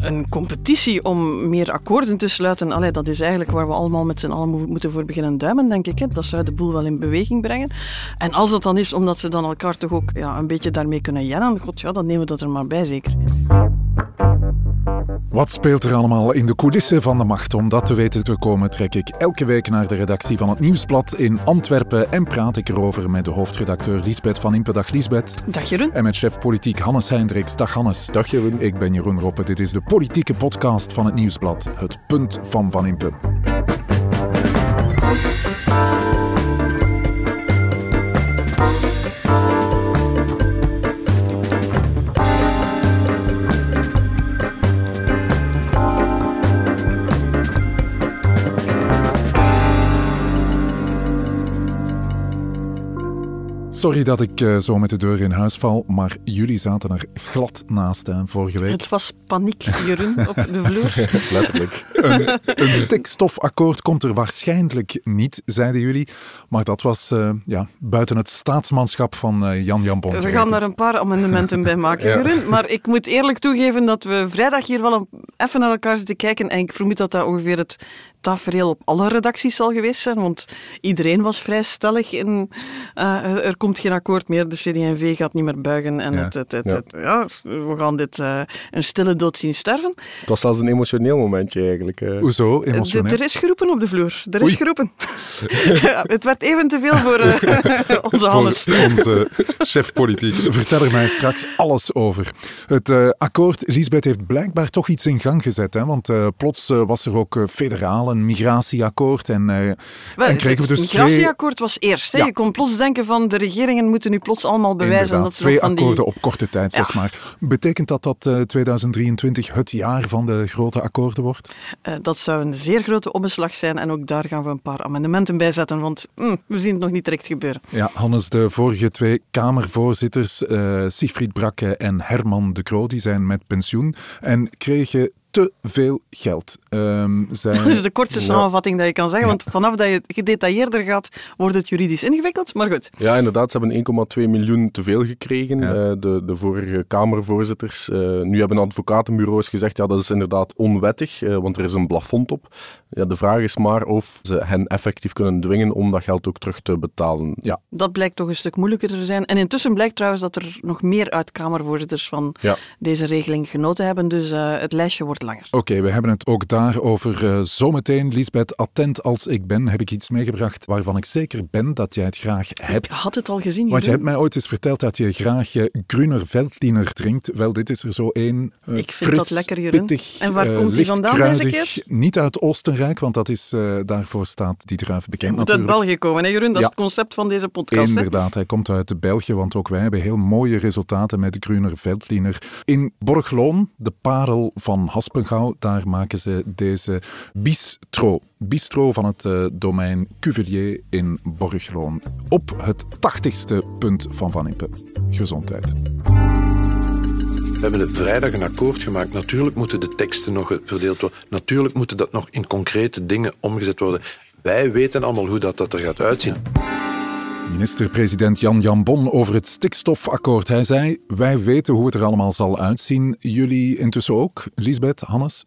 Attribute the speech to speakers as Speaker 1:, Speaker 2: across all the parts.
Speaker 1: een competitie om meer akkoorden te sluiten, allee, dat is eigenlijk waar we allemaal met z'n allen mo- moeten voor beginnen duimen, denk ik. Hè. Dat zou de boel wel in beweging brengen. En als dat dan is omdat ze dan elkaar toch ook ja, een beetje daarmee kunnen jennen, god ja, dan nemen we dat er maar bij, zeker.
Speaker 2: Wat speelt er allemaal in de coulissen van de macht? Om dat te weten te komen trek ik elke week naar de redactie van het Nieuwsblad in Antwerpen en praat ik erover met de hoofdredacteur Lisbeth van Impe. Dag Lisbeth.
Speaker 1: Dag Jeroen.
Speaker 2: En met chef politiek Hannes Hendricks. Dag Hannes.
Speaker 3: Dag Jeroen.
Speaker 2: Ik ben Jeroen Roppe. Dit is de politieke podcast van het Nieuwsblad. Het punt van Van Impe. Sorry dat ik eh, zo met de deur in huis val, maar jullie zaten er glad naast hè, vorige week.
Speaker 1: Het was paniek, Jeroen, op de vloer.
Speaker 3: Letterlijk.
Speaker 2: Een, een stikstofakkoord komt er waarschijnlijk niet, zeiden jullie. Maar dat was eh, ja, buiten het staatsmanschap van eh, Jan Jan Bon.
Speaker 1: We gaan daar een paar amendementen bij maken,
Speaker 3: Ja.
Speaker 1: Jeroen. Maar ik moet eerlijk toegeven dat we vrijdag hier wel even naar elkaar zitten kijken. En ik vermoed dat dat ongeveer het tafereel op alle redacties zal geweest zijn. Want iedereen was vrij stellig in... eh, er komt geen akkoord meer, de CD&V gaat niet meer buigen. En
Speaker 2: Ja.
Speaker 1: Het, het, het,
Speaker 3: Ja.
Speaker 1: het- ja, we gaan dit eh, een stille dood zien sterven.
Speaker 3: Het was zelfs een emotioneel momentje eigenlijk. eh.
Speaker 2: Hoezo?
Speaker 1: D-
Speaker 2: Emotioneel?
Speaker 1: Er is geroepen op de vloer. Er is
Speaker 2: Oei.
Speaker 1: geroepen. Het werd even te veel voor onze Hannes.
Speaker 2: Voor onze chef politiek. Vertel er mij straks alles over. Het eh, akkoord, Lisbeth heeft blijkbaar toch iets in gang gezet. Hè? Want eh, plots was er ook eh, een migratieakkoord. En, eh,
Speaker 1: Wel,
Speaker 2: en
Speaker 1: het-
Speaker 2: kregen we dus
Speaker 1: het
Speaker 2: twee,
Speaker 1: migratieakkoord was eerst. Hè.
Speaker 2: Ja.
Speaker 1: Je kon plots denken van de regeringen moeten nu plots allemaal bewijzen
Speaker 2: inderdaad,
Speaker 1: dat ze
Speaker 2: twee
Speaker 1: van die...
Speaker 2: akkoorden op korte tijd, zeg maar. Betekent dat dat eh, 2023 het jaar van de grote akkoorden wordt?
Speaker 1: Eh, dat zou een zeer grote omslag zijn en ook daar gaan we een paar amendementen bij zetten, want hm, we zien het nog niet direct gebeuren.
Speaker 2: Ja, Hannes, de vorige twee Kamervoorzitters, eh Siegfried Brakke en Herman de Croo, die zijn met pensioen en kregen te veel geld. Ehm.
Speaker 1: Dat is de kortste
Speaker 3: Ja.
Speaker 1: samenvatting dat je kan zeggen, want vanaf dat je gedetailleerder gaat, wordt het juridisch ingewikkeld, maar goed.
Speaker 3: Ja, inderdaad, ze hebben 1,2 miljoen te veel gekregen.
Speaker 2: Ja.
Speaker 3: eh, de, de vorige Kamervoorzitters. Eh, nu hebben advocatenbureaus gezegd, ja, dat is inderdaad onwettig, eh, want er is een plafond op. Ja, de vraag is maar of ze hen effectief kunnen dwingen om dat geld ook terug te betalen.
Speaker 2: Ja.
Speaker 1: Dat blijkt toch een stuk moeilijker te zijn. En intussen blijkt trouwens dat er nog meer uit-Kamervoorzitters van
Speaker 3: Ja.
Speaker 1: deze regeling genoten hebben, dus eh, het lijstje wordt langer.
Speaker 2: Oké, we hebben het ook daarover uh, zometeen. Lisbeth, attent als ik ben, heb ik iets meegebracht waarvan ik zeker ben dat jij het graag hebt.
Speaker 1: Ik had het al gezien,
Speaker 2: Want je hebt mij ooit eens verteld dat je graag uh, Gruner Veltliner drinkt. Wel, dit is er zo één. Uh,
Speaker 1: Ik vind
Speaker 2: fris,
Speaker 1: dat lekker, Jeroen.
Speaker 2: pittig,
Speaker 1: En waar
Speaker 2: uh,
Speaker 1: komt die vandaan deze keer?
Speaker 2: Niet uit Oostenrijk, want dat is, daarvoor staat die druif bekend
Speaker 1: moet uit. België komen, hè, Jeroen? Dat
Speaker 2: Ja.
Speaker 1: is het concept van deze podcast. hè?
Speaker 2: Inderdaad, hij komt uit België, want ook wij hebben heel mooie resultaten met Gruner Veltliner. In Borgloon, de parel van Haspengouw, daar maken ze deze bistro. Bistro van het uh, domein Cuvelier in Borgloon. Op het tachtigste punt van Van Impe. Gezondheid.
Speaker 4: We hebben het vrijdag een akkoord gemaakt. Natuurlijk moeten de teksten nog verdeeld worden. Natuurlijk moeten dat nog in concrete dingen omgezet worden. Wij weten allemaal hoe dat, dat er gaat uitzien.
Speaker 2: Minister-president Jan Jan Bon over het stikstofakkoord. Hij zei, wij weten hoe het er allemaal zal uitzien. Jullie intussen ook, Lisbeth, Hannes?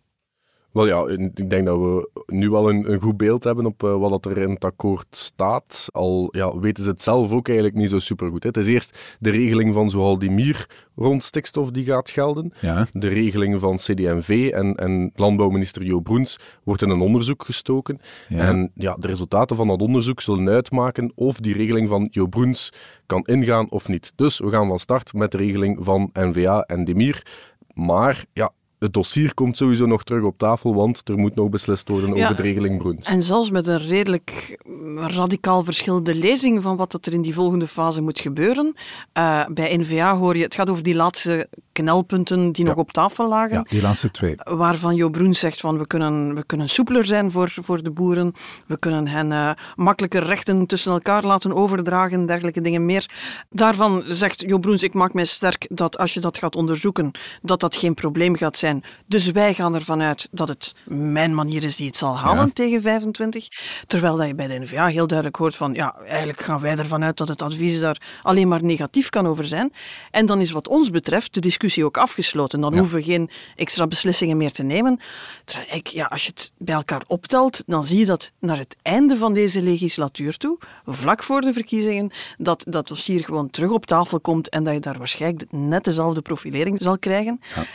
Speaker 3: Wel ja, ik denk dat we nu wel een, een goed beeld hebben op uh, wat er in het akkoord staat. Al ja, weten ze het zelf ook eigenlijk niet zo supergoed. Hè. Het is eerst de regeling van Zoaldimir rond stikstof die gaat gelden.
Speaker 2: Ja.
Speaker 3: De regeling van CD&V en, en landbouwminister Jo Broens wordt in een onderzoek gestoken.
Speaker 2: Ja.
Speaker 3: En ja, de resultaten van dat onderzoek zullen uitmaken of die regeling van Jo Broens kan ingaan of niet. Dus we gaan van start met de regeling van NVA en Demir. Maar ja, het dossier komt sowieso nog terug op tafel, want er moet nog beslist worden
Speaker 1: Ja,
Speaker 3: over de regeling Broens.
Speaker 1: En zelfs met een redelijk radicaal verschillende lezing van wat er in die volgende fase moet gebeuren. Uh, bij NVA hoor je, het gaat over die laatste knelpunten die
Speaker 2: Ja.
Speaker 1: nog op tafel lagen.
Speaker 2: Ja, die laatste twee.
Speaker 1: Waarvan Jo Broen zegt van we kunnen, we kunnen soepeler zijn voor, voor de boeren. We kunnen hen uh, makkelijker rechten tussen elkaar laten overdragen, dergelijke dingen meer. Daarvan zegt Jo Broens, ik maak mij sterk dat als je dat gaat onderzoeken, dat dat geen probleem gaat zijn. Dus wij gaan ervan uit dat het mijn manier is die het zal halen
Speaker 2: Ja.
Speaker 1: tegen 25. Terwijl dat je bij de NVA heel duidelijk hoort van ja, eigenlijk gaan wij ervan uit dat het advies daar alleen maar negatief kan over zijn. En dan is wat ons betreft de discussie discussie ook afgesloten. Dan hoeven we geen extra beslissingen meer te nemen. Terwijl ik, ja, als je het bij elkaar optelt, dan zie je dat naar het einde van deze legislatuur toe, vlak voor de verkiezingen, dat dat dossier gewoon terug op tafel komt en dat je daar waarschijnlijk net dezelfde profilering zal krijgen. Ja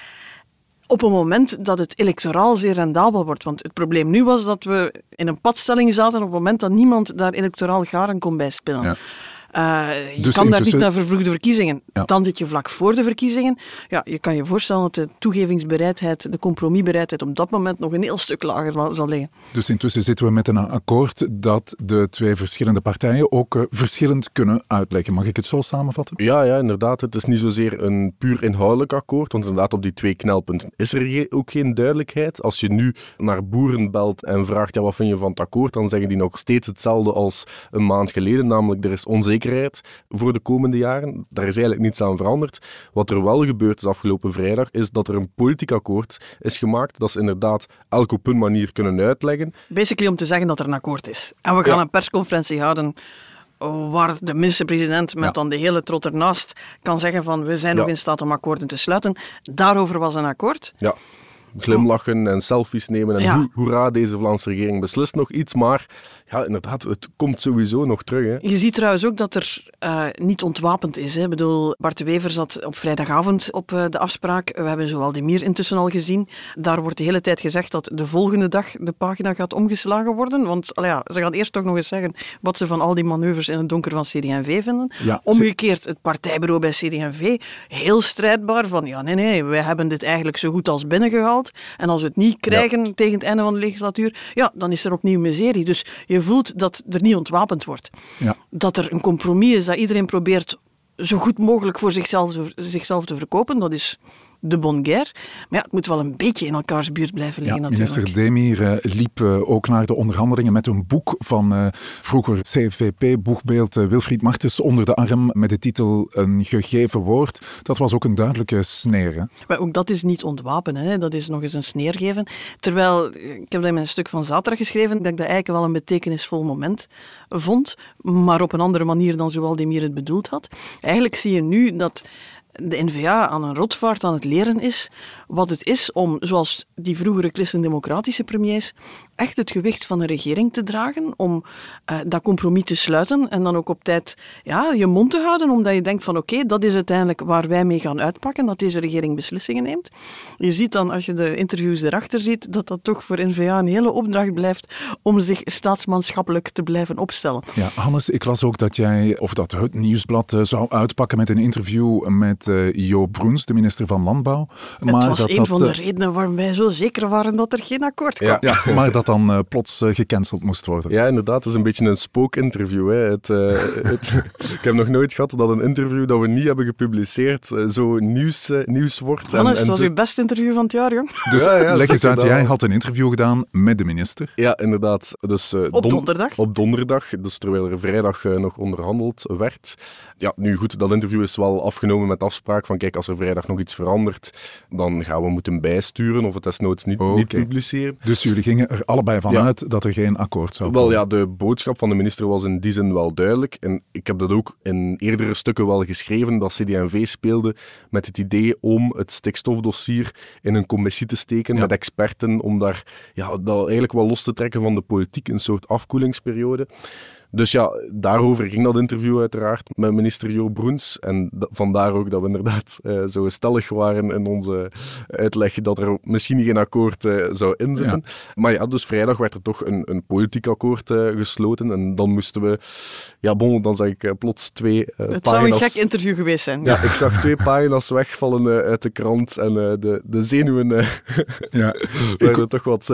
Speaker 1: op een moment dat het electoraal zeer rendabel wordt. Want het probleem nu was dat we in een padstelling zaten op het moment dat niemand daar electoraal garen kon bij spelen. Ja. Uh, je dus kan daar niet naar vervroegde verkiezingen. Dan zit je vlak voor de verkiezingen. Ja, je kan je voorstellen dat de toegevingsbereidheid, de compromisbereidheid op dat moment nog een heel stuk lager zal liggen.
Speaker 2: Dus intussen zitten we met een akkoord dat de twee verschillende partijen ook uh, verschillend kunnen uitleggen. Mag ik het zo samenvatten?
Speaker 3: Ja, ja, inderdaad. Het is niet zozeer een puur inhoudelijk akkoord, want inderdaad op die twee knelpunten is er ook geen duidelijkheid. Als je nu naar boeren belt en vraagt ja, wat vind je van het akkoord, dan zeggen die nog steeds hetzelfde als een maand geleden, namelijk er is onzekerheid voor de komende jaren. Daar is eigenlijk niets aan veranderd. Wat er wel gebeurd is afgelopen vrijdag, is dat er een politiek akkoord is gemaakt dat ze inderdaad elk op hun manier kunnen uitleggen.
Speaker 1: Basically om te zeggen dat er een akkoord is. En we gaan een persconferentie houden waar de minister-president met dan de hele trot ernaast kan zeggen van we zijn nog in staat om akkoorden te sluiten. Daarover was een akkoord.
Speaker 3: Ja glimlachen en selfies nemen en ja. hoera, deze Vlaamse regering beslist nog iets, maar ja, inderdaad, het komt sowieso nog terug. Hè.
Speaker 1: Je ziet trouwens ook dat er uh, niet ontwapend is. Hè. Ik bedoel, Bart de Wever zat op vrijdagavond op uh, de afspraak. We hebben zowel de Mier intussen al gezien. Daar wordt de hele tijd gezegd dat de volgende dag de pagina gaat omgeslagen worden. Want ja, ze gaan eerst toch nog eens zeggen wat ze van al die manoeuvres in het donker van CD&V vinden. Ja, Omgekeerd, het partijbureau bij CD&V, heel strijdbaar van ja, nee, nee, wij hebben dit eigenlijk zo goed als binnengehaald. En als we het niet krijgen tegen het einde van de legislatuur, ja, dan is er opnieuw miserie. Dus je je voelt dat er niet ontwapend wordt. Ja. Dat er een compromis is, dat iedereen probeert zo goed mogelijk voor zichzelf, zichzelf te verkopen. Dat is de bon guerre. Maar ja, het moet wel een beetje in elkaars buurt blijven liggen ja,
Speaker 2: natuurlijk. Minister Demir uh, liep uh, ook naar de onderhandelingen met een boek van uh, vroeger CVP-boegbeeld Wilfried Martens onder de arm met de titel Een gegeven woord. Dat was ook een duidelijke sneer. Hè?
Speaker 1: Maar ook dat is niet ontwapenen, hè? dat is nog eens een sneer geven. Terwijl, ik heb dat in mijn stuk van zaterdag geschreven, dat ik dat eigenlijk wel een betekenisvol moment vond, maar op een andere manier dan zoals Demir het bedoeld had. Eigenlijk zie je nu dat de NVA aan een rotvaart aan het leren is wat het is om, zoals die vroegere christendemocratische premiers, echt het gewicht van een regering te dragen, om uh, dat compromis te sluiten en dan ook op tijd ja, je mond te houden, omdat je denkt van oké, dat is uiteindelijk waar wij mee gaan uitpakken, dat deze regering beslissingen neemt. Je ziet dan, als je de interviews erachter ziet, dat dat toch voor NVA een hele opdracht blijft om zich staatsmanschappelijk te blijven opstellen.
Speaker 2: Ja, Hannes, ik las ook dat jij, of dat het Nieuwsblad uh, zou uitpakken met een interview met uh, Jo Broens, de minister van Landbouw.
Speaker 1: Maar was een van de eh, redenen waarom wij zo zeker waren dat er geen akkoord kwam.
Speaker 2: Ja, maar dat dan uh, plots uh, gecanceld moest worden.
Speaker 3: Ja, inderdaad. Het is een beetje een spookinterview. Hè. Het, uh, het, ik heb nog nooit gehad dat een interview dat we niet hebben gepubliceerd zo nieuws, nieuws wordt.
Speaker 1: Anders, en, en was zo... uw beste interview van het jaar, jong.
Speaker 2: Dus ja, ja, leg eens uit, jij had een interview gedaan met de minister.
Speaker 3: Ja, inderdaad. Dus,
Speaker 1: op donderdag?
Speaker 3: Op donderdag, dus terwijl er vrijdag nog onderhandeld werd. Ja, nu goed, dat interview is wel afgenomen met afspraak van kijk, als er vrijdag nog iets verandert, dan gaan we moeten bijsturen of het desnoods niet, niet publiceren.
Speaker 2: Dus jullie gingen er allebei van uit dat er geen akkoord zou
Speaker 3: komen? Wel ja, de boodschap van de minister was in die zin wel duidelijk. En ik heb dat ook in eerdere stukken wel geschreven, dat CD&V speelde met het idee om het stikstofdossier in een commissie te steken met experten, om daar ja, dat eigenlijk wel los te trekken van de politiek, een soort afkoelingsperiode. Dus ja, daarover ging dat interview uiteraard met minister Jo Broens. En vandaar ook dat we inderdaad uh, zo stellig waren in onze uitleg dat er misschien geen akkoord uh, zou inzitten. Maar ja, dus vrijdag werd er toch een, een politiek akkoord uh, gesloten. En dan moesten we, ja bon, dan zag ik plots twee
Speaker 1: pagina's... Het
Speaker 3: zou
Speaker 1: een gek interview geweest zijn.
Speaker 3: Ja, ik zag twee pagina's wegvallen uit de krant en de, de zenuwen ja. werden ik... toch wat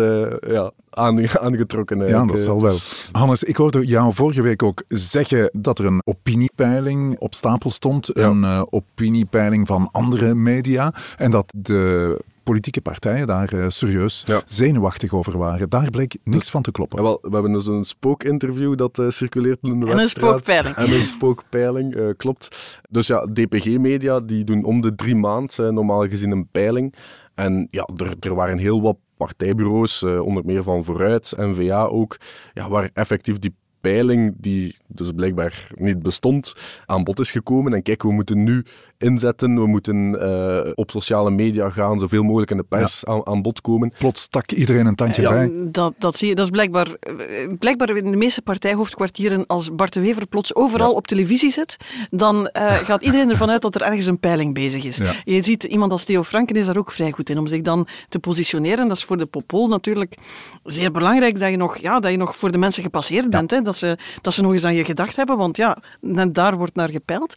Speaker 3: ja, aangetrokken.
Speaker 2: Ja, dat zal wel. Hannes, ik hoorde jou vorige week ook zeggen dat er een opiniepeiling op stapel stond. Een uh, opiniepeiling van andere media. En dat de politieke partijen daar uh, serieus zenuwachtig over waren. Daar bleek niks van te kloppen.
Speaker 3: Ja, wel, we hebben dus een spookinterview dat uh, circuleert in de en
Speaker 1: wedstrijd. Een spookpeiling.
Speaker 3: En een spookpeiling, uh, klopt. Dus ja, DPG-media die doen om de drie maanden normaal gezien een peiling. En ja, er, er waren heel wat partijbureaus, onder meer van Vooruit, en VA ook, ja, waar effectief die peiling, die dus blijkbaar niet bestond, aan bod is gekomen. En kijk, we moeten nu inzetten, we moeten uh, op sociale media gaan, zoveel mogelijk in de pers aan, aan, bod komen.
Speaker 2: Plots stak iedereen een tandje bij.
Speaker 1: Dat, dat, zie je, dat is blijkbaar, blijkbaar in de meeste partijhoofdkwartieren, als Bart de Wever plots overal op televisie zit, dan uh, gaat iedereen ervan uit dat er ergens een peiling bezig is. Je ziet, iemand als Theo Franken is daar ook vrij goed in, om zich dan te positioneren. Dat is voor de popol natuurlijk zeer belangrijk dat je nog, ja, dat je nog voor de mensen gepasseerd bent. Hè? Dat, ze, dat ze nog eens aan je gedacht hebben, want ja, daar wordt naar gepeild.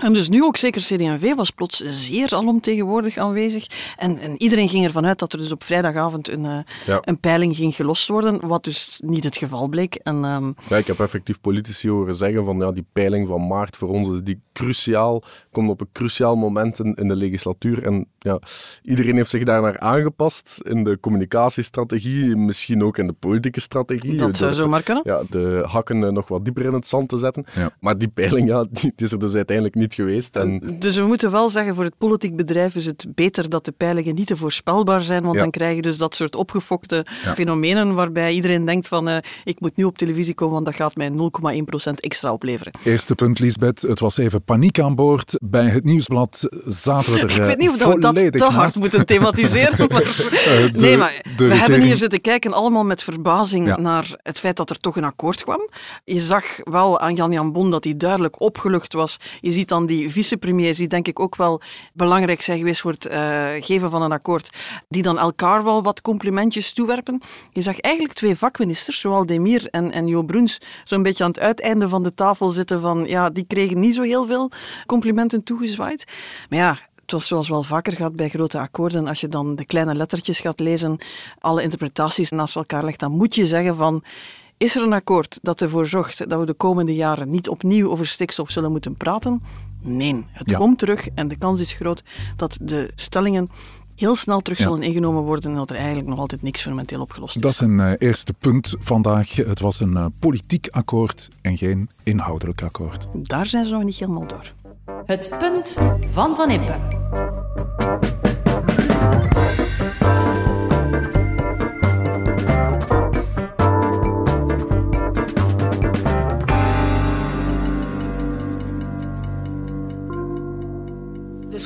Speaker 1: En dus nu ook zeker CD&V was plots zeer alomtegenwoordig aanwezig. En, en iedereen ging ervan uit dat er dus op vrijdagavond een, uh, een peiling ging gelost worden, wat dus niet het geval bleek. En, um...
Speaker 3: ja, ik heb effectief politici horen zeggen van ja, die peiling van maart voor ons is die cruciaal, komt op een cruciaal moment in, in de legislatuur. En ja, iedereen heeft zich daarnaar aangepast in de communicatiestrategie, misschien ook in de politieke strategie.
Speaker 1: Dat zou zo maar kunnen.
Speaker 3: Ja, de hakken eh, nog wat dieper in het zand te zetten. Ja. Maar die peiling, ja, die, die is er dus uiteindelijk niet geweest. En...
Speaker 1: Dus we moeten wel zeggen, voor het politiek bedrijf is het beter dat de peilingen niet te voorspelbaar zijn, want dan krijg je dus dat soort opgefokte fenomenen waarbij iedereen denkt van uh, ik moet nu op televisie komen, want dat gaat mij 0,1% extra opleveren.
Speaker 2: Eerste punt, Lisbeth. Het was even paniek aan boord. Bij het Nieuwsblad zaten we er
Speaker 1: Ik weet niet of we dat te hard moeten thematiseren. Maar... Eh, nee, maar we hebben hier zitten kijken allemaal met verbazing naar het feit dat er toch een akkoord kwam. Je zag wel aan Jan-Jan Bon dat hij duidelijk opgelucht was. Je ziet dan die vicepremiers, die denk ik ook wel belangrijk zijn geweest voor het uh, geven van een akkoord, die dan elkaar wel wat complimentjes toewerpen. Je zag eigenlijk twee vakministers, zowel Demir en, en Jo Bruns, zo'n beetje aan het uiteinde van de tafel zitten van, ja, die kregen niet zo heel veel complimenten toegezwaaid. Maar ja, was zoals wel vaker gaat bij grote akkoorden, als je dan de kleine lettertjes gaat lezen, alle interpretaties naast elkaar legt, dan moet je zeggen van is er een akkoord dat ervoor zorgt dat we de komende jaren niet opnieuw over stikstof zullen moeten praten? Nee, het komt terug en de kans is groot dat de stellingen heel snel terug zullen ingenomen worden en dat er eigenlijk nog altijd niks fundamenteel opgelost is.
Speaker 2: Dat is een uh, eerste punt vandaag. Het was een uh, politiek akkoord en geen inhoudelijk akkoord.
Speaker 1: Daar zijn ze nog niet helemaal door.
Speaker 5: Het punt van Van Impe.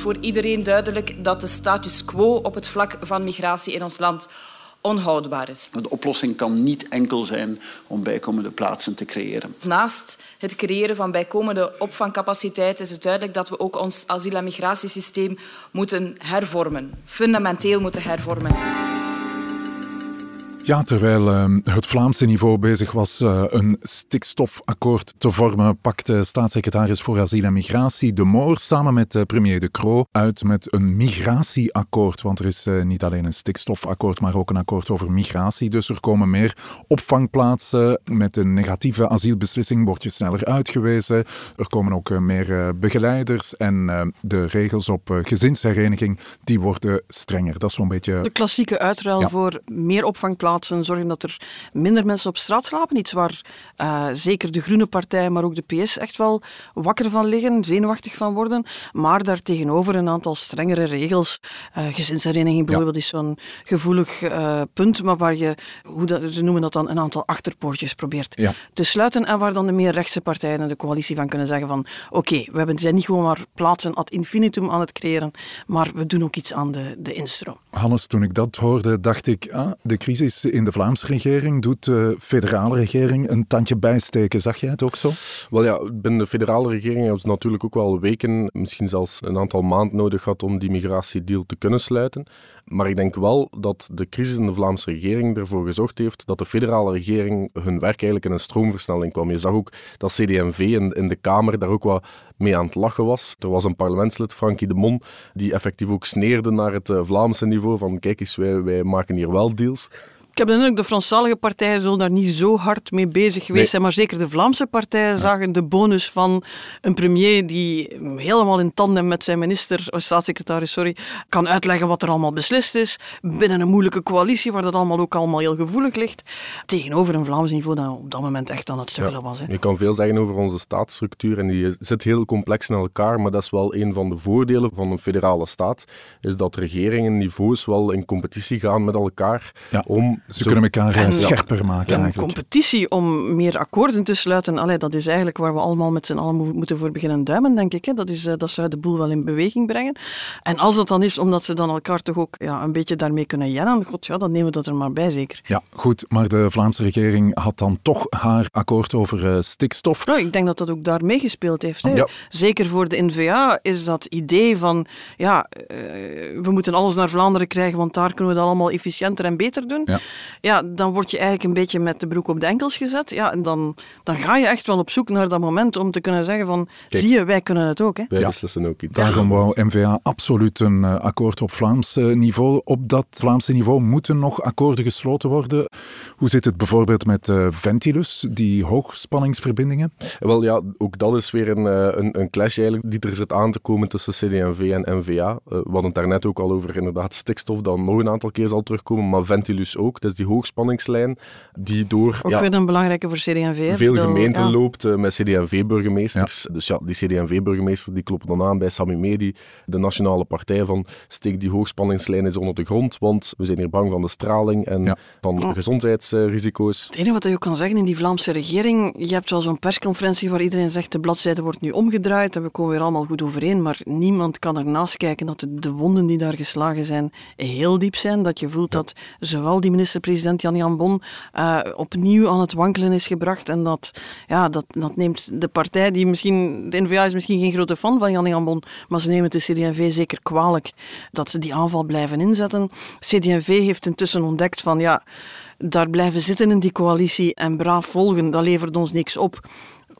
Speaker 6: voor iedereen duidelijk dat de status quo op het vlak van migratie in ons land onhoudbaar is.
Speaker 7: De oplossing kan niet enkel zijn om bijkomende plaatsen te creëren.
Speaker 6: Naast het creëren van bijkomende opvangcapaciteit is het duidelijk dat we ook ons asiel- en migratiesysteem moeten hervormen, fundamenteel moeten hervormen.
Speaker 2: Ja, terwijl uh, het Vlaamse niveau bezig was uh, een stikstofakkoord te vormen, pakte staatssecretaris voor asiel en migratie De Moor samen met uh, premier De Croo uit met een migratieakkoord. Want er is eh, niet alleen een stikstofakkoord, maar ook een akkoord over migratie. Dus er komen meer opvangplaatsen. Met een negatieve asielbeslissing word je sneller uitgewezen. Er komen ook meer begeleiders en de regels op gezinshereniging, die worden strenger. Dat is zo'n beetje...
Speaker 1: De klassieke uitruil ja. voor meer opvangplaatsen zorgen dat er minder mensen op straat slapen. Iets waar uh, zeker de Groene Partij, maar ook de PS echt wel wakker van liggen, zenuwachtig van worden. Maar daartegenover een aantal strengere regels. Uh, gezinshereniging bijvoorbeeld ja. is zo'n gevoelig uh, punt, maar waar je, hoe dat, ze noemen dat dan, een aantal achterpoortjes probeert ja. te sluiten. En waar dan de meer rechtse partijen en de coalitie van kunnen zeggen van oké, okay, we hebben, zijn niet gewoon maar plaatsen ad infinitum aan het creëren, maar we doen ook iets aan de, de instroom.
Speaker 2: Hannes, toen ik dat hoorde, dacht ik, ah, de crisis in de Vlaamse regering doet de federale regering een tandje bijsteken. Zag jij het ook zo?
Speaker 3: Wel ja, binnen de federale regering hebben ze natuurlijk ook wel weken, misschien zelfs een aantal maanden nodig gehad om die migratiedeal te kunnen sluiten. Maar ik denk wel dat de crisis in de Vlaamse regering ervoor gezorgd heeft dat de federale regering hun werk eigenlijk in een stroomversnelling kwam. Je zag ook dat CD&V in, in de Kamer daar ook wat mee aan het lachen was. Er was een parlementslid, Frankie de Mon, die effectief ook sneerde naar het uh, Vlaamse niveau van kijk eens, wij, wij maken hier wel deals.
Speaker 1: Ik heb de indruk, de Franstalige partijen zullen daar niet zo hard mee bezig geweest nee. zijn, maar zeker de Vlaamse partijen ja. zagen de bonus van een premier die helemaal in tandem met zijn minister, of staatssecretaris, sorry, kan uitleggen wat er allemaal beslist is, binnen een moeilijke coalitie waar dat allemaal ook allemaal heel gevoelig ligt, tegenover een Vlaams niveau dat op dat moment echt aan het sukkelen ja. was. Hè.
Speaker 3: Je kan veel zeggen over onze staatsstructuur en die zit heel complex in elkaar, maar dat is wel een van de voordelen van een federale staat, is dat regeringen niveaus wel in competitie gaan met elkaar ja. om
Speaker 2: Ze kunnen elkaar
Speaker 1: en-
Speaker 2: scherper maken
Speaker 1: Een
Speaker 2: eigenlijk.
Speaker 1: competitie om meer akkoorden te sluiten, allee, dat is eigenlijk waar we allemaal met z'n allen mo- moeten voor beginnen duimen, denk ik. Hè. Dat, is, eh, dat zou de boel wel in beweging brengen. En als dat dan is, omdat ze dan elkaar toch ook ja, een beetje daarmee kunnen jennen, god ja, dan nemen we dat er maar bij, zeker.
Speaker 2: Ja, goed, maar de Vlaamse regering had dan toch haar akkoord over eh, stikstof.
Speaker 1: Nou, ik denk dat dat ook daar meegespeeld heeft. Hè.
Speaker 3: Ja.
Speaker 1: Zeker voor de N-VA is dat idee van, ja, eh, we moeten alles naar Vlaanderen krijgen, want daar kunnen we dat allemaal efficiënter en beter doen.
Speaker 2: Ja.
Speaker 1: Ja, dan word je eigenlijk een beetje met de broek op de enkels gezet. Ja, en dan, dan ga je echt wel op zoek naar dat moment om te kunnen zeggen van,
Speaker 3: Kijk.
Speaker 1: zie je, wij kunnen het ook. Hè.
Speaker 3: Wij
Speaker 2: Ja.
Speaker 3: beslissen ook iets.
Speaker 2: Daarom wou MVA absoluut een eh, akkoord op Vlaams eh, niveau. Op dat Vlaamse niveau moeten nog akkoorden gesloten worden. Hoe zit het bijvoorbeeld met eh, Ventilus, die hoogspanningsverbindingen?
Speaker 3: Wel ja, ook dat is weer een, een, een clash eigenlijk die er zit aan te komen tussen CD&V en NVA. We hadden het daarnet ook al over inderdaad stikstof, dat nog een aantal keer zal terugkomen, maar Ventilus ook. Is die hoogspanningslijn die door
Speaker 1: Ook
Speaker 3: ja,
Speaker 1: weer een belangrijke voor CD&V.
Speaker 3: veel gemeenten
Speaker 1: ja.
Speaker 3: loopt eh, met CD&V-burgemeesters. Dus ja, die CD&V-burgemeesters die kloppen dan aan bij Sami Medi, de nationale partij, van steek die hoogspanningslijn eens onder de grond, want we zijn hier bang van de straling en
Speaker 2: Ja.
Speaker 3: van
Speaker 1: Ja.
Speaker 3: gezondheidsrisico's.
Speaker 1: Het enige wat je ook kan zeggen in die Vlaamse regering, je hebt wel zo'n persconferentie waar iedereen zegt de bladzijde wordt nu omgedraaid en we komen weer allemaal goed overeen, maar niemand kan ernaast kijken dat de, de wonden die daar geslagen zijn heel diep zijn, dat je voelt dat zowel die minister-president Jan-Jan Bon eh, opnieuw aan het wankelen is gebracht en dat, ja, dat, dat neemt de partij die misschien, de N-VA is misschien geen grote fan van Jan-Jan Bon, maar ze nemen het de CD&V zeker kwalijk dat ze die aanval blijven inzetten. CD&V heeft intussen ontdekt van ja, daar blijven zitten in die coalitie en braaf volgen, dat levert ons niks op.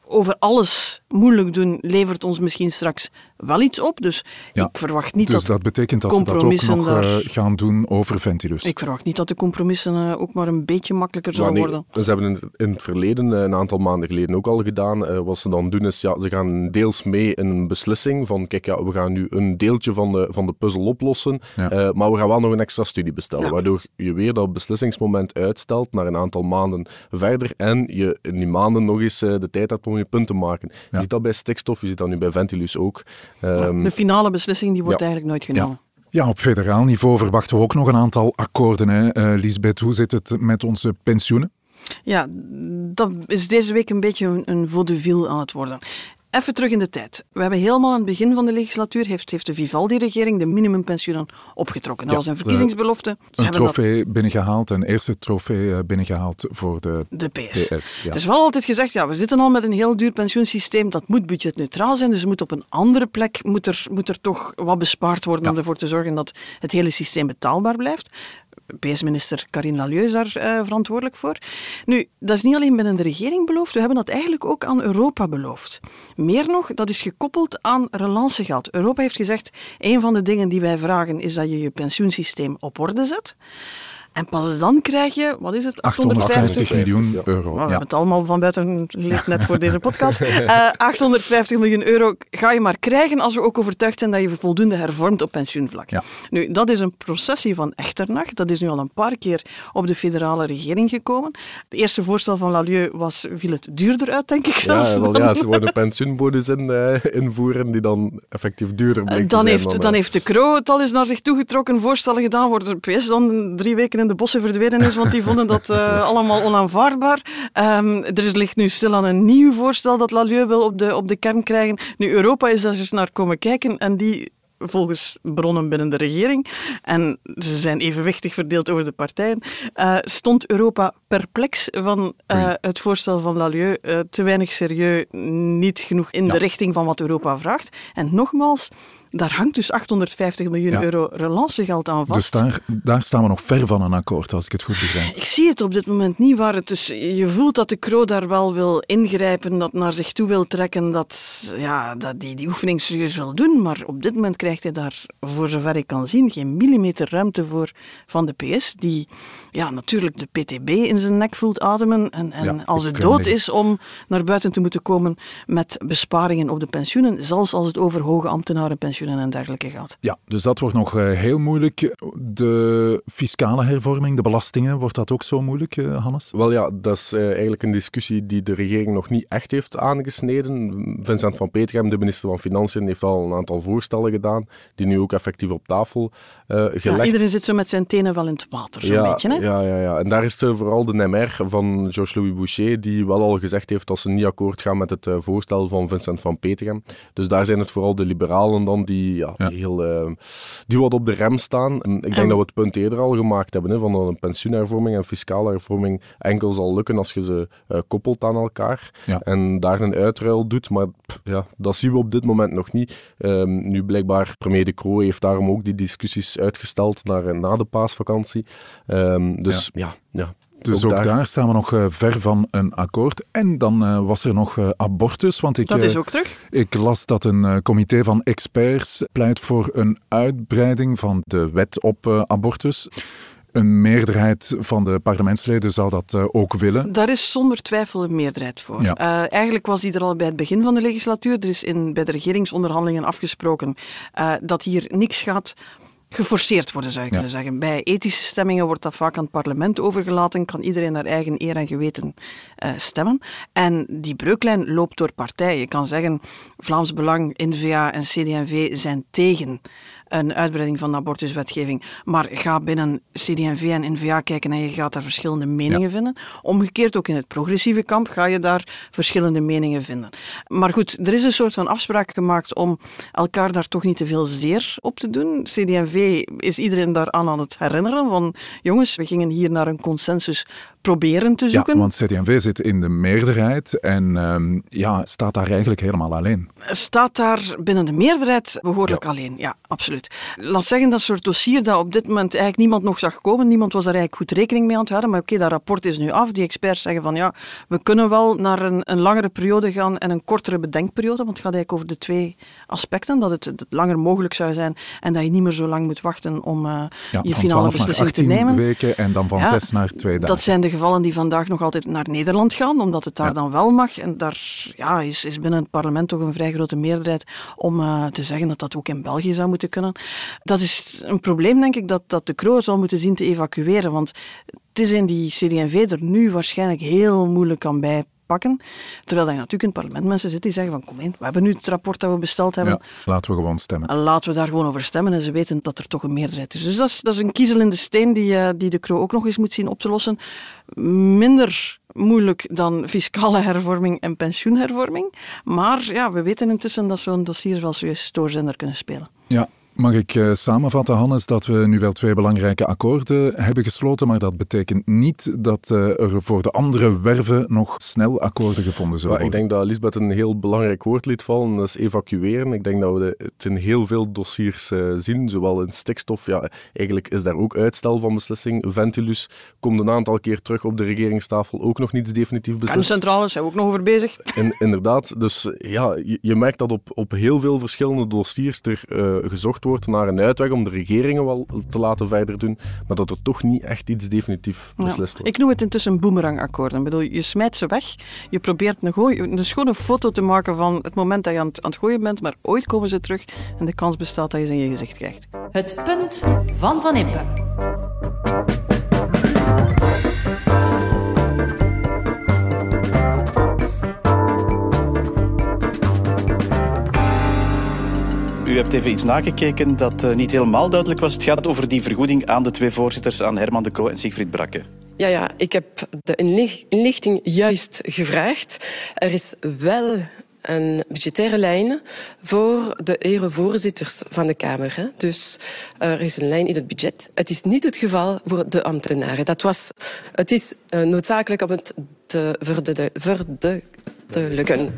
Speaker 1: Over alles moeilijk doen levert ons misschien straks wel iets op. Dus
Speaker 2: Ja,
Speaker 1: ik verwacht niet
Speaker 2: dus
Speaker 1: dat,
Speaker 2: dat betekent dat ze dat ook nog
Speaker 1: daar-
Speaker 2: eh, gaan doen over Ventilus.
Speaker 1: ik verwacht niet dat de compromissen eh, ook maar een beetje makkelijker zullen
Speaker 3: nee,
Speaker 1: worden.
Speaker 3: Ze hebben in, in het verleden, eh, een aantal maanden geleden ook al gedaan. eh, wat ze dan doen is, ja, ze gaan deels mee in een beslissing van, kijk, ja, we gaan nu een deeltje van de, van de puzzel oplossen,
Speaker 2: Ja.
Speaker 3: eh, maar we gaan wel nog een extra studie bestellen,
Speaker 1: Ja.
Speaker 3: waardoor je weer dat beslissingsmoment uitstelt naar een aantal maanden verder en je in die maanden nog eens eh, de tijd hebt om je punt te maken. Je ziet dat bij stikstof, je ziet dat nu bij Ventilus ook. Ehm,
Speaker 1: De finale beslissing die wordt
Speaker 3: ja.
Speaker 1: eigenlijk nooit genomen.
Speaker 2: Ja, op federaal niveau verwachten we ook nog een aantal akkoorden. Hè. Eh, Lisbeth, hoe zit het met onze pensioenen?
Speaker 1: Ja, dat is deze week een beetje een, een vaudeville aan het worden. Even terug in de tijd. We hebben helemaal aan het begin van de legislatuur heeft, heeft de Vivaldi-regering de minimumpensioenen opgetrokken. Dat
Speaker 2: Ja,
Speaker 1: was een verkiezingsbelofte. Ze
Speaker 2: Een
Speaker 1: hebben dat
Speaker 2: trofee binnengehaald, een eerste trofee eh, binnengehaald voor de
Speaker 1: de PS.
Speaker 2: PS. Ja.
Speaker 1: Er is wel altijd gezegd, ja, we zitten al met een heel duur pensioensysteem, dat moet budgetneutraal zijn, dus moet op een andere plek moet er, moet er toch wat bespaard worden om ervoor te zorgen dat het hele systeem betaalbaar blijft. PS-minister Karine Lalieu daar eh, verantwoordelijk voor. Nu, dat is niet alleen binnen de regering beloofd, we hebben dat eigenlijk ook aan Europa beloofd. Meer nog, dat is gekoppeld aan relancegeld. Europa heeft gezegd, een van de dingen die wij vragen is dat je je pensioensysteem op orde zet. En pas dan krijg je, wat is het,
Speaker 2: 850 miljoen
Speaker 3: Ja.
Speaker 2: euro.
Speaker 1: Nou, we
Speaker 2: ja.
Speaker 1: hebben het allemaal van buiten geleerd net voor deze podcast. Eh, 850 miljoen euro ga je maar krijgen als we ook overtuigd zijn dat je voldoende hervormt op pensioenvlak.
Speaker 2: Ja.
Speaker 1: Nu, dat is een processie van Echternach. Dat is nu al een paar keer op de federale regering gekomen. Het eerste voorstel van Lalieu was, viel het duurder uit, denk ik zelfs.
Speaker 3: ja, wel,
Speaker 1: dan-
Speaker 3: ja, ze worden pensioenbonus in, eh, invoeren die dan effectief duurder blijkt te
Speaker 1: Dan
Speaker 3: zijn
Speaker 1: heeft,
Speaker 3: dan,
Speaker 1: dan
Speaker 3: eh,
Speaker 1: heeft de Kroo het al eens naar zich toegetrokken, voorstellen gedaan, waar de PS dan drie weken in de bossen verdwenen is, want die vonden dat eh, allemaal onaanvaardbaar. Ehm, er ligt nu stil aan een nieuw voorstel dat Lalieu wil op de, op de kern krijgen. Nu, Europa is daar eens naar komen kijken en die volgens bronnen binnen de regering, en ze zijn evenwichtig verdeeld over de partijen, eh, stond Europa perplex van eh, het voorstel van Lalieu. te weinig serieus, niet genoeg in
Speaker 2: Ja.
Speaker 1: de richting van wat Europa vraagt. En nogmaals, daar hangt dus 850 miljoen
Speaker 2: Ja.
Speaker 1: euro relancegeld aan vast.
Speaker 2: Dus daar, daar staan we nog ver van een akkoord, als ik het goed begrijp.
Speaker 1: Ik zie het op dit moment niet waar het dus. Je voelt dat de Kro daar wel wil ingrijpen, dat naar zich toe wil trekken, dat, ja, dat die die oefening serieus wil doen. Maar op dit moment krijgt hij daar, voor zover ik kan zien, geen millimeter ruimte voor van de PS, die ja, natuurlijk de PTB in zijn nek voelt ademen. En, en
Speaker 2: Ja,
Speaker 1: als het dood is om naar buiten te moeten komen met besparingen op de pensioenen, zelfs als het over hoge en dergelijke gaat.
Speaker 2: Ja, dus dat wordt nog eh, heel moeilijk. De fiscale hervorming, de belastingen, wordt dat ook zo moeilijk, eh, Hannes?
Speaker 3: Wel ja, dat is eh, eigenlijk een discussie die de regering nog niet echt heeft aangesneden. Vincent van Petegem, de minister van Financiën, heeft al een aantal voorstellen gedaan, die nu ook effectief op tafel eh, gelegd
Speaker 1: Ja, iedereen zit zo met zijn tenen wel in het water, zo'n
Speaker 3: ja,
Speaker 1: beetje. Hè?
Speaker 3: Ja, ja, ja. En daar is het vooral de NMR van Georges-Louis Boucher, die wel al gezegd heeft dat ze niet akkoord gaan met het voorstel van Vincent van Petegem. Dus daar zijn het vooral de liberalen dan die, ja, Die, heel, die wat op de rem staan. En ik denk dat we het punt eerder al gemaakt hebben, hè, van dat een pensioenhervorming en fiscale hervorming enkel zal lukken als je ze koppelt aan elkaar. En daar een uitruil doet. Maar ja, dat zien we op dit moment nog niet. Um, nu blijkbaar, premier De Croo heeft daarom ook die discussies uitgesteld naar na de paasvakantie. Um, dus ja, ja,
Speaker 2: dus ook, daar... staan we nog uh, ver van een akkoord. En dan uh, was er nog uh, abortus. Want ik,
Speaker 1: dat is ook terug.
Speaker 2: Ik las dat een comité van experts pleit voor een uitbreiding van de wet op abortus. Een meerderheid van de parlementsleden zou dat ook willen.
Speaker 1: Daar is zonder twijfel een meerderheid voor. Ja. Uh, eigenlijk was die er al bij het begin van de legislatuur. Er is in, bij de regeringsonderhandelingen afgesproken uh, dat hier niks gaat geforceerd worden, zou je kunnen zeggen. Bij ethische stemmingen wordt dat vaak aan het parlement overgelaten, kan iedereen naar eigen eer en geweten uh, stemmen. En die breuklijn loopt door partijen. Je kan zeggen, Vlaams Belang, N-VA en CD&V zijn tegen een uitbreiding van de abortuswetgeving. Maar ga binnen CD&V en NVA kijken en je gaat daar verschillende meningen vinden. Omgekeerd ook in het progressieve kamp ga je daar verschillende meningen vinden. Maar goed, er is een soort van afspraak gemaakt om elkaar daar toch niet te veel zeer op te doen. CD&V is iedereen daaraan aan het herinneren van jongens, we gingen hier naar een consensus proberen te zoeken.
Speaker 2: Ja, want CD&V zit in de meerderheid en um, ja, staat daar eigenlijk helemaal alleen.
Speaker 1: Staat daar binnen de meerderheid behoorlijk alleen, ja, absoluut. Laat zeggen, dat soort dossier dat op dit moment eigenlijk niemand nog zag komen, niemand was daar eigenlijk goed rekening mee aan het houden, maar oké, dat rapport is nu af. Die experts zeggen van ja, we kunnen wel naar een, een langere periode gaan en een kortere bedenkperiode, want het gaat eigenlijk over de twee aspecten, dat het, het langer mogelijk zou zijn en dat je niet meer zo lang moet wachten om uh, ja, je finale beslissing te nemen.
Speaker 2: weken en dan van zes naar twee dagen.
Speaker 1: Dat zijn de gevallen die vandaag nog altijd naar Nederland gaan, omdat het daar dan wel mag. En daar ja, is, is binnen het parlement toch een vrij grote meerderheid om uh, te zeggen dat dat ook in België zou moeten kunnen. Dat is een probleem, denk ik, dat, dat de Kroon zal moeten zien te evacueren. Want het is in die CD&V er nu waarschijnlijk heel moeilijk kan bij pakken. Terwijl er natuurlijk in het parlement mensen zitten die zeggen van kom in, we hebben nu het rapport dat we besteld hebben.
Speaker 2: Ja, laten we gewoon stemmen.
Speaker 1: En laten we daar gewoon over stemmen en ze weten dat er toch een meerderheid is. Dus dat is, dat is een kiezel in de steen die, uh, die de Kro ook nog eens moet zien op te lossen. Minder moeilijk dan fiscale hervorming en pensioenhervorming. Maar ja, we weten intussen dat zo'n dossier wel serieus stoorzender kunnen spelen.
Speaker 2: Ja, Mag ik uh, samenvatten, Hannes, dat we nu wel twee belangrijke akkoorden hebben gesloten, maar dat betekent niet dat uh, er voor de andere werven nog snel akkoorden gevonden zullen
Speaker 3: worden? Ik denk dat Lisbeth een heel belangrijk woord liet vallen, dat is evacueren. Ik denk dat we het in heel veel dossiers uh, zien, zowel in stikstof, ja, eigenlijk is daar ook uitstel van beslissing. Ventilus komt een aantal keer terug op de regeringstafel, ook nog niets definitief beslist.
Speaker 1: Kerncentrales zijn we ook nog over bezig.
Speaker 3: In, inderdaad, dus ja, je, je, merkt dat op, op heel veel verschillende dossiers er gezocht wordt naar een uitweg om de regeringen wel te laten verder doen, maar dat er toch niet echt iets definitief beslist wordt.
Speaker 1: Ik noem het intussen boomerangakkoorden. Ik bedoel, je smijt ze weg, je probeert een, gooi, een schone foto te maken van het moment dat je aan het, aan het gooien bent, maar ooit komen ze terug en de kans bestaat dat je ze in je gezicht krijgt.
Speaker 5: Het punt van Van Impe.
Speaker 8: Hebt even iets nagekeken dat uh, niet helemaal duidelijk was. Het gaat over die vergoeding aan de twee voorzitters, aan Herman de Croo en Siegfried Brakke.
Speaker 9: Ja, ja, ik heb de inlichting juist gevraagd. Er is wel een budgettaire lijn voor de erevoorzitters van de Kamer. Dus er is een lijn in het budget. Het is niet het geval voor de ambtenaren. Dat was, het is uh, noodzakelijk om het te verduidelijken.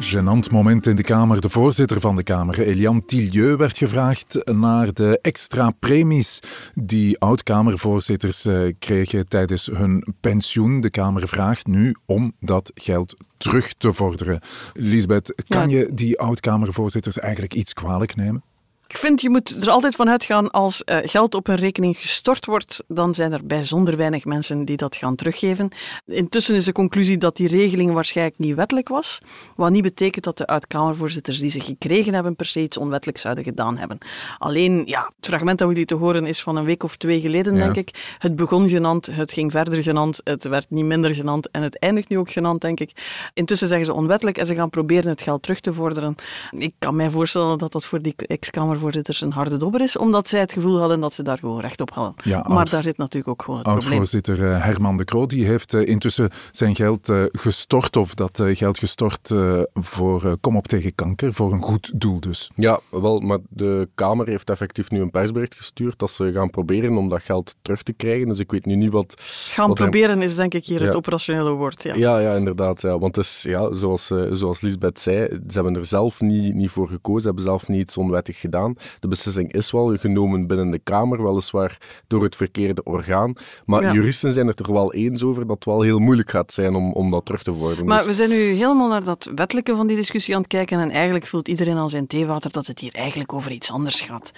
Speaker 2: Genant moment in de Kamer. De voorzitter van de Kamer, Eliane Tillieu, werd gevraagd naar de extra premies die oud-Kamervoorzitters eh, kregen tijdens hun pensioen. De Kamer vraagt nu om dat geld terug te vorderen. Lisbeth, kan je die oud-Kamervoorzitters eigenlijk iets kwalijk nemen?
Speaker 1: Ik vind, je moet er altijd van uitgaan als uh, geld op een rekening gestort wordt, dan zijn er bijzonder weinig mensen die dat gaan teruggeven. Intussen is de conclusie dat die regeling waarschijnlijk niet wettelijk was, wat niet betekent dat de uitkamervoorzitters die ze gekregen hebben per se iets onwettelijk zouden gedaan hebben. Alleen, ja, het fragment dat we lieten horen is van een week of twee geleden, denk ik. Het begon genant, het ging verder genant, het werd niet minder genant en het eindigt nu ook genant, denk ik. Intussen zeggen ze onwettelijk en ze gaan proberen het geld terug te vorderen. Ik kan mij voorstellen dat dat voor die ex-kamer Kamervoorzitters een harde dobber is, omdat zij het gevoel hadden dat ze daar gewoon recht op hadden.
Speaker 2: Ja,
Speaker 1: maar
Speaker 2: oud-
Speaker 1: daar zit natuurlijk ook gewoon het probleem.
Speaker 2: Oud-voorzitter eh, Herman de Croo die heeft eh, intussen zijn geld eh, gestort, of dat geld gestort voor Kom op tegen kanker, voor een goed doel dus.
Speaker 3: Ja, wel, maar de Kamer heeft effectief nu een persbericht gestuurd dat ze gaan proberen om dat geld terug te krijgen. Dus ik weet nu niet wat...
Speaker 1: Gaan
Speaker 3: wat er-
Speaker 1: proberen is denk ik hier het operationele woord. Ja.
Speaker 3: Ja, ja, inderdaad. Ja. Want het is, ja, zoals, zoals Lisbeth zei, ze hebben er zelf niet, niet voor gekozen, ze hebben zelf niet iets onwettig gedaan. De beslissing is wel genomen binnen de Kamer, weliswaar door het verkeerde orgaan. Maar
Speaker 1: Ja.
Speaker 3: juristen zijn het er wel eens over dat het wel heel moeilijk gaat zijn om, om dat terug te vorderen.
Speaker 1: Maar
Speaker 3: Dus-
Speaker 1: we zijn nu helemaal naar dat wettelijke van die discussie aan het kijken en eigenlijk voelt iedereen aan zijn theewater dat het hier eigenlijk over iets anders gaat.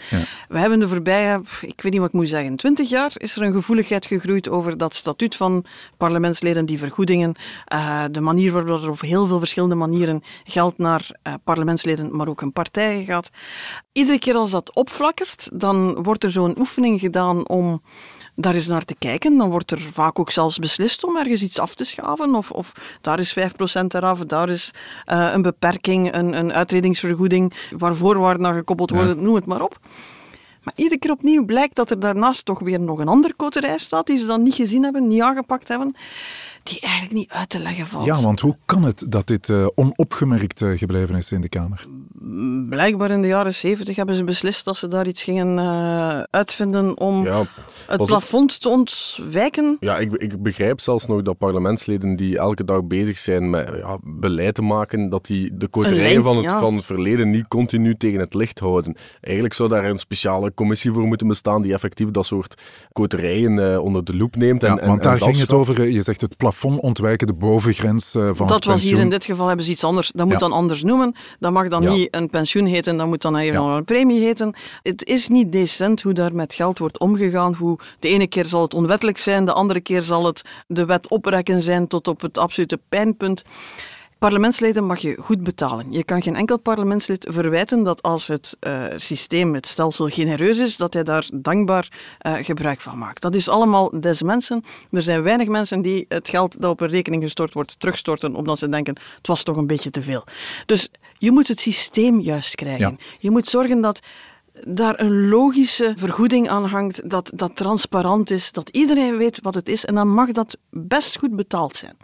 Speaker 1: We hebben de voorbije, ik weet niet wat ik moet zeggen, twintig jaar is er een gevoeligheid gegroeid over dat statuut van parlementsleden, die vergoedingen, eh, de manier waarop er op heel veel verschillende manieren geld naar eh, parlementsleden, maar ook hun partijen gaat. Iedere keer als dat opflakkert, dan wordt er zo'n oefening gedaan om daar eens naar te kijken. Dan wordt er vaak ook zelfs beslist om ergens iets af te schaven. Of, of daar is 5% eraf, daar is eh, een beperking, een, een uitredingsvergoeding, waar voorwaarden aan gekoppeld worden, noem het maar op. Maar iedere keer opnieuw blijkt dat er daarnaast toch weer nog een ander koterij staat, die ze dan niet gezien hebben, niet aangepakt hebben, die eigenlijk niet uit te leggen valt.
Speaker 2: Ja, want hoe kan het dat dit eh, onopgemerkt eh, gebleven is in de Kamer?
Speaker 1: Blijkbaar in de jaren 70 hebben ze beslist dat ze daar iets gingen eh, uitvinden om
Speaker 3: ja,
Speaker 1: het plafond te ontwijken.
Speaker 3: Ja, ik, ik begrijp zelfs nog dat parlementsleden die elke dag bezig zijn met ja, beleid te maken, dat die de koterijen van het,
Speaker 1: ja.
Speaker 3: van het verleden niet continu tegen het licht houden. Eigenlijk zou daar een speciale commissie voor moeten bestaan die effectief dat soort koterijen onder de loep neemt. En,
Speaker 2: Ja,
Speaker 3: en,
Speaker 2: want daar
Speaker 3: en
Speaker 2: ging het over, je zegt het plafond ontwijken, de bovengrens eh, van
Speaker 1: dat
Speaker 2: het
Speaker 1: was
Speaker 2: pensioen.
Speaker 1: hier in dit geval hebben ze iets anders. Dat moet
Speaker 2: Ja.
Speaker 1: dan anders noemen. Dat mag dan
Speaker 3: Ja.
Speaker 1: niet een pensioen heten, dat moet dan even een premie heten. Het is niet decent hoe daar met geld wordt omgegaan. Hoe de ene keer zal het onwettelijk zijn, de andere keer zal het de wet oprekken zijn tot op het absolute pijnpunt. Parlementsleden mag je goed betalen. Je kan geen enkel parlementslid verwijten dat als het eh, systeem, het stelsel genereus is, dat hij daar dankbaar eh, gebruik van maakt. Dat is allemaal des mensen. Er zijn weinig mensen die het geld dat op een rekening gestort wordt terugstorten omdat ze denken het was toch een beetje te veel. Dus je moet het systeem juist krijgen.
Speaker 2: Ja.
Speaker 1: Je moet zorgen dat daar een logische vergoeding aan hangt, dat dat transparant is, dat iedereen weet wat het is en dan mag dat best goed betaald zijn.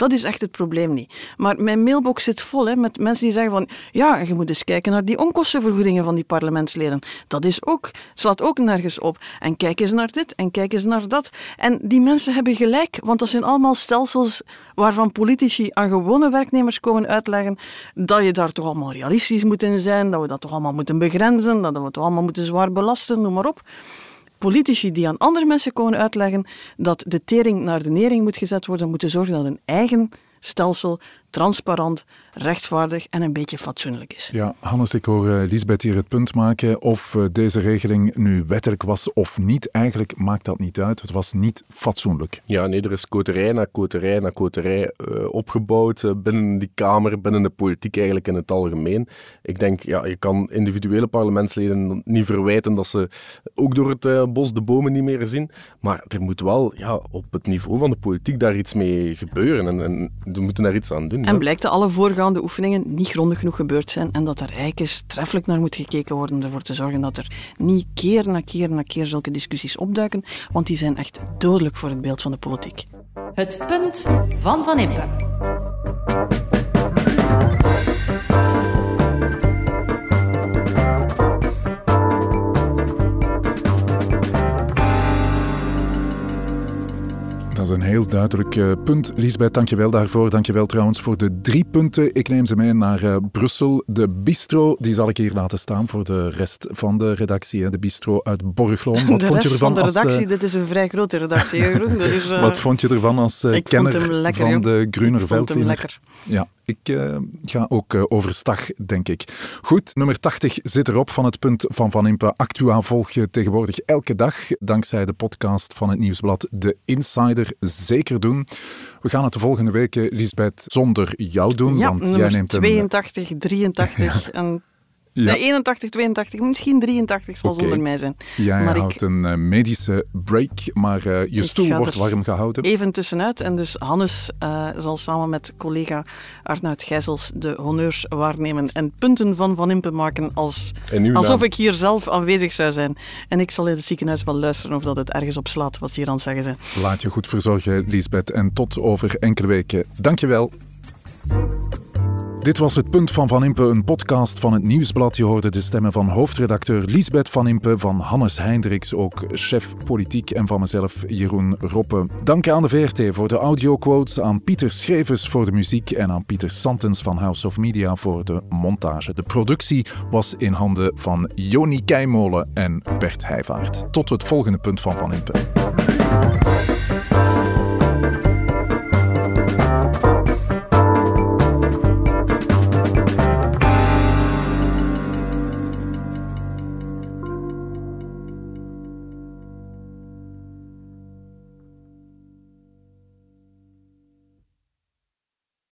Speaker 1: Dat is echt het probleem niet. Maar mijn mailbox zit vol hè, met mensen die zeggen van ja, je moet eens kijken naar die onkostenvergoedingen van die parlementsleden. Dat is ook, slaat ook nergens op. En kijk eens naar dit en kijk eens naar dat. En die mensen hebben gelijk, want dat zijn allemaal stelsels waarvan politici aan gewone werknemers komen uitleggen dat je daar toch allemaal realistisch moet in zijn, dat we dat toch allemaal moeten begrenzen, dat we het toch allemaal moeten zwaar belasten, noem maar op politici die aan andere mensen komen uitleggen dat de tering naar de nering moet gezet worden, moeten zorgen dat hun eigen stelsel transparant, rechtvaardig en een beetje fatsoenlijk is.
Speaker 2: Ja, Hannes, ik hoor eh, Lisbeth hier het punt maken of eh, deze regeling nu wettelijk was of niet. Eigenlijk maakt dat niet uit. Het was niet fatsoenlijk.
Speaker 3: Ja, nee, er is koterij na koterij na koterij eh, opgebouwd binnen die Kamer, binnen de politiek eigenlijk in het algemeen. Ik denk, ja, je kan individuele parlementsleden niet verwijten dat ze ook door het bos de bomen niet meer zien. Maar er moet wel ja, op het niveau van de politiek daar iets mee gebeuren. En, en we moeten daar iets aan doen.
Speaker 1: En
Speaker 3: ja.
Speaker 1: blijkt dat alle voorgaande oefeningen niet grondig genoeg gebeurd zijn en dat er eigenlijk eens treffelijk naar moet gekeken worden om ervoor te zorgen dat er niet keer na keer na keer zulke discussies opduiken, want die zijn echt dodelijk voor het beeld van de politiek.
Speaker 5: Het punt van Van Impe.
Speaker 2: Is een heel duidelijk eh, punt. Lisbeth, dankjewel daarvoor. Dankjewel trouwens voor de drie punten. Ik neem ze mee naar eh, Brussel. De bistro, die zal ik hier laten staan voor de rest van de redactie. hè. De bistro uit Borgloon. Wat
Speaker 1: de
Speaker 2: vond je ervan
Speaker 1: van de
Speaker 2: als, eh,
Speaker 1: redactie, dit is een vrij grote redactie. Dus, eh,
Speaker 2: Wat vond je ervan als kenner van de Gruner
Speaker 1: Ik vond hem lekker.
Speaker 2: Ja, ik eh, ga ook eh, overstag, denk ik. Goed, nummer 80 zit erop van het punt van Van Impe. Actua volg je tegenwoordig elke dag, dankzij de podcast van het Nieuwsblad De Insider. Zeker doen. We gaan het de volgende weken, Lisbeth, zonder jou doen,
Speaker 1: ja,
Speaker 2: want jij neemt hem...
Speaker 1: 82, 83 en Ja. 81, 82, misschien 83 zal
Speaker 2: Oké.
Speaker 1: zonder mij zijn.
Speaker 2: Jij
Speaker 1: maar
Speaker 2: houdt
Speaker 1: ik
Speaker 2: een eh, medische break, maar eh, je
Speaker 1: Ik
Speaker 2: stoel wordt warm gehouden.
Speaker 1: even tussenuit. En dus Hannes eh, zal samen met collega Arnoud Gijsels de honneurs waarnemen en punten van Van Impe maken als, alsof ik hier zelf aanwezig zou zijn. En ik zal in het ziekenhuis wel luisteren of dat het ergens op slaat wat ze hier aan het zeggen zijn.
Speaker 2: Laat je goed verzorgen, Lisbeth. En tot over enkele weken. Dankjewel. Dit was het Punt van Van Impe, een podcast van het Nieuwsblad. Je hoorde de stemmen van hoofdredacteur Lisbeth Van Impe, van Hannes Heindriks, ook chef politiek, en van mezelf, Jeroen Roppe. Dank aan de VRT voor de audioquotes, aan Pieter Schrevers voor de muziek en aan Pieter Santens van House of Media voor de montage. De productie was in handen van Joni Keimolen en Bert Heijvaart. Tot het volgende Punt van Van Impe.